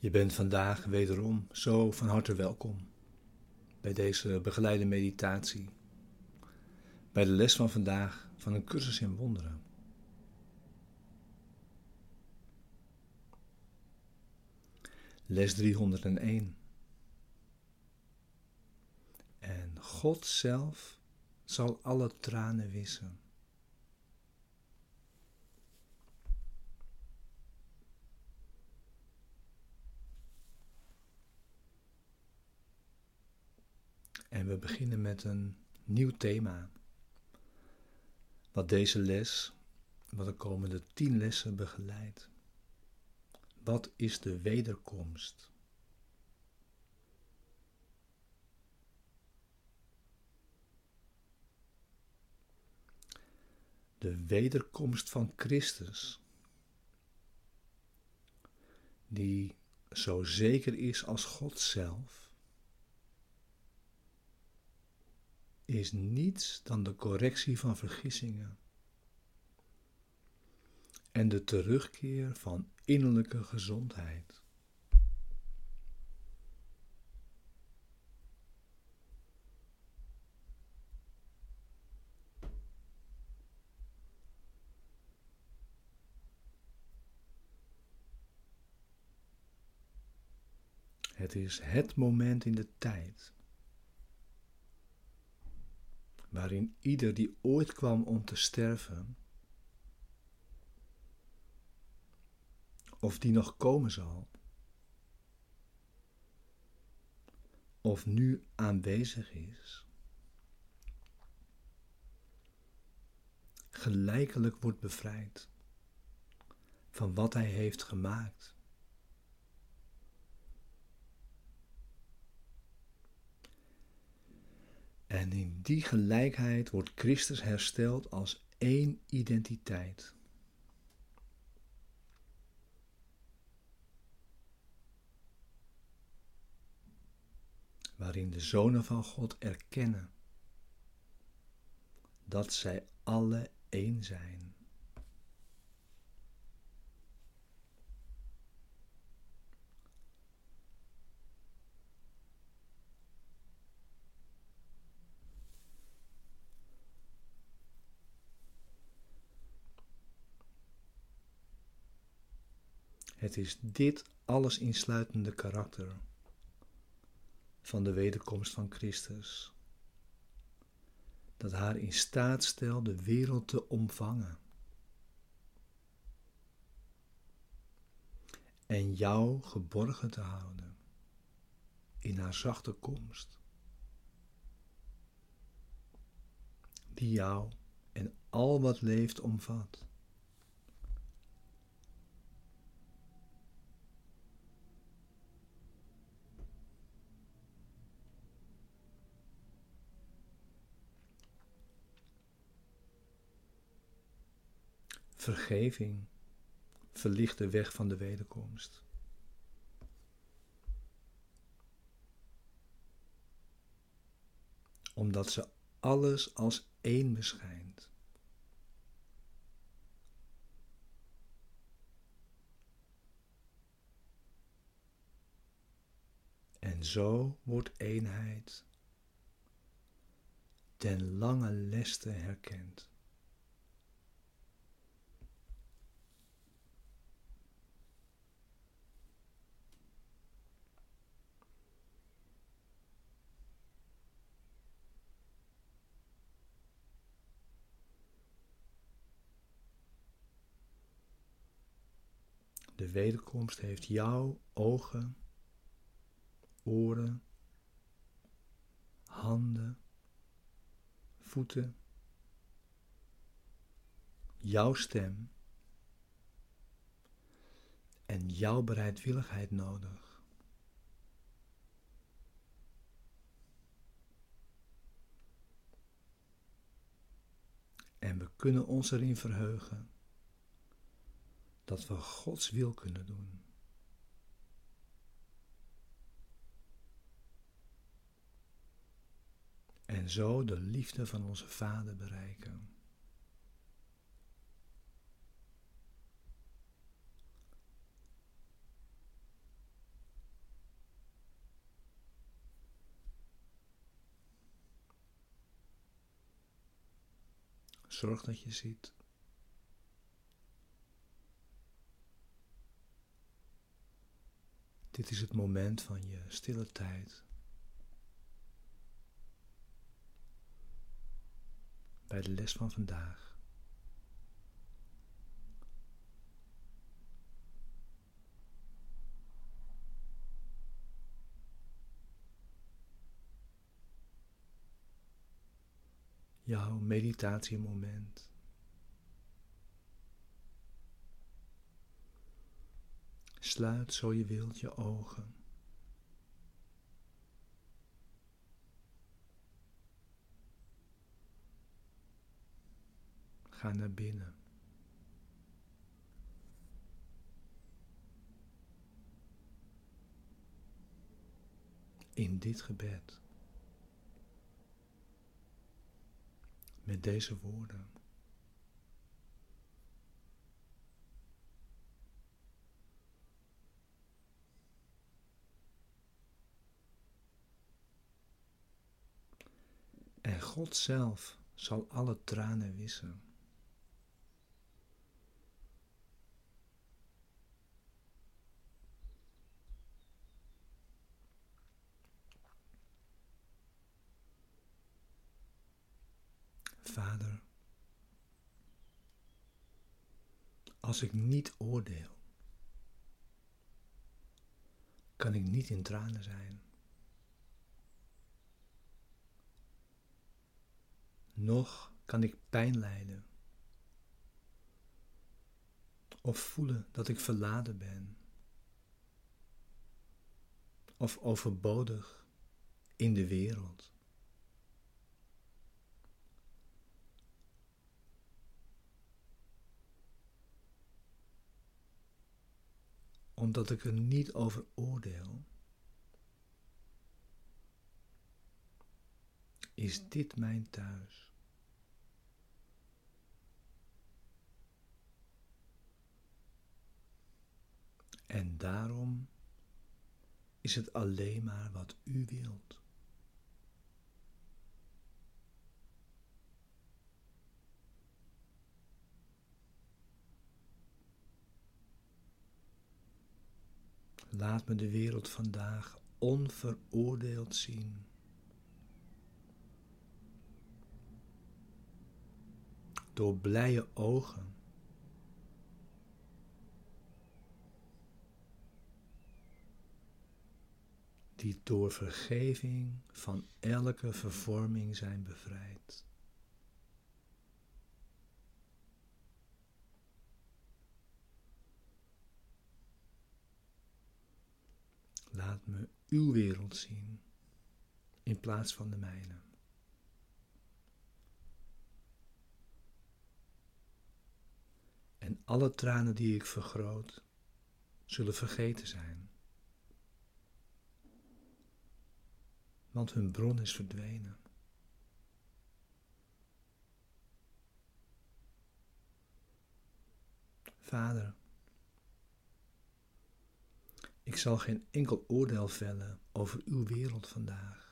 Je bent vandaag wederom zo van harte welkom bij deze begeleide meditatie, bij de les van vandaag van een cursus in wonderen. Les 301. En God zelf zal alle tranen wissen. En we beginnen met een nieuw thema. Wat deze les, wat de komende tien lessen begeleidt. Wat is de wederkomst? De wederkomst van Christus, die zo zeker is als God zelf is niets dan de correctie van vergissingen en de terugkeer van innerlijke gezondheid. Het is het moment in de tijd waarin ieder die ooit kwam om te sterven, of die nog komen zal, of nu aanwezig is, gelijkelijk wordt bevrijd van wat hij heeft gemaakt. En in die gelijkheid wordt Christus hersteld als één identiteit. Waarin de zonen van God erkennen dat zij alle één zijn. Het is dit alles insluitende karakter van de wederkomst van Christus dat haar in staat stelt de wereld te omvangen. En jou geborgen te houden in haar zachte komst, die jou en al wat leeft omvat. Vergeving verlicht de weg van de wederkomst. Omdat ze alles als één beschijnt. En zo wordt eenheid ten lange leste herkend. De wederkomst heeft jouw ogen, oren, handen, voeten, jouw stem en jouw bereidwilligheid nodig. En we kunnen ons erin verheugen dat we Gods wil kunnen doen. En zo de liefde van onze Vader bereiken. Zorg dat je ziet. Dit is het moment van je stille tijd. Bij de les van vandaag. jouw meditatiemoment. Sluit zo je wilt je ogen. Ga naar binnen. In dit gebed. met deze woorden. God zelf zal alle tranen wissen. Vader, als ik niet oordeel, kan ik niet in tranen zijn. Nog kan ik pijn lijden of voelen dat ik verladen ben of overbodig in de wereld. omdat ik er niet over oordeel, is dit mijn thuis. En daarom is het alleen maar wat u wilt. Laat me de wereld vandaag onveroordeeld zien. Door blije ogen. Die door vergeving van elke vervorming zijn bevrijd. Laat me uw wereld zien in plaats van de mijne. En alle tranen die ik vergroot, zullen vergeten zijn. Want hun bron is verdwenen. Vader, ik zal geen enkel oordeel vellen over uw wereld vandaag.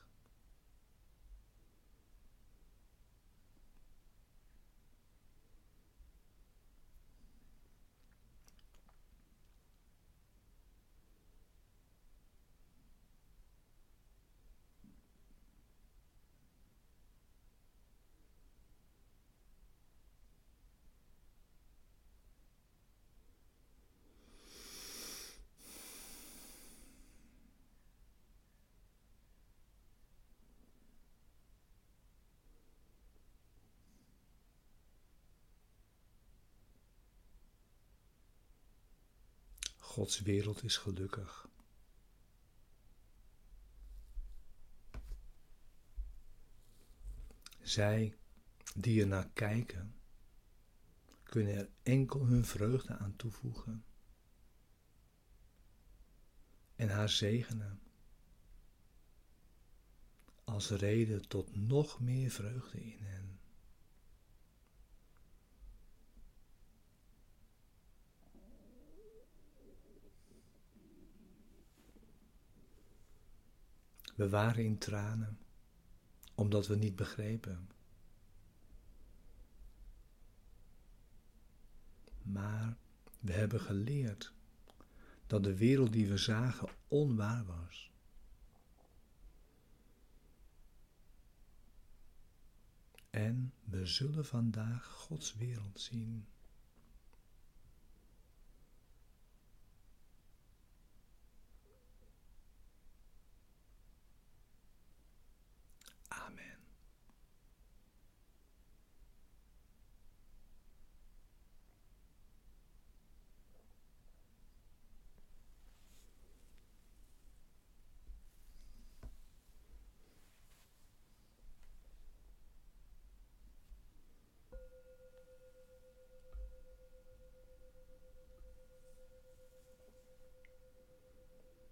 Gods wereld is gelukkig. Zij die er naar kijken, kunnen er enkel hun vreugde aan toevoegen en haar zegenen als reden tot nog meer vreugde in hen. We waren in tranen, omdat we niet begrepen. Maar we hebben geleerd dat de wereld die we zagen onwaar was. En we zullen vandaag Gods wereld zien.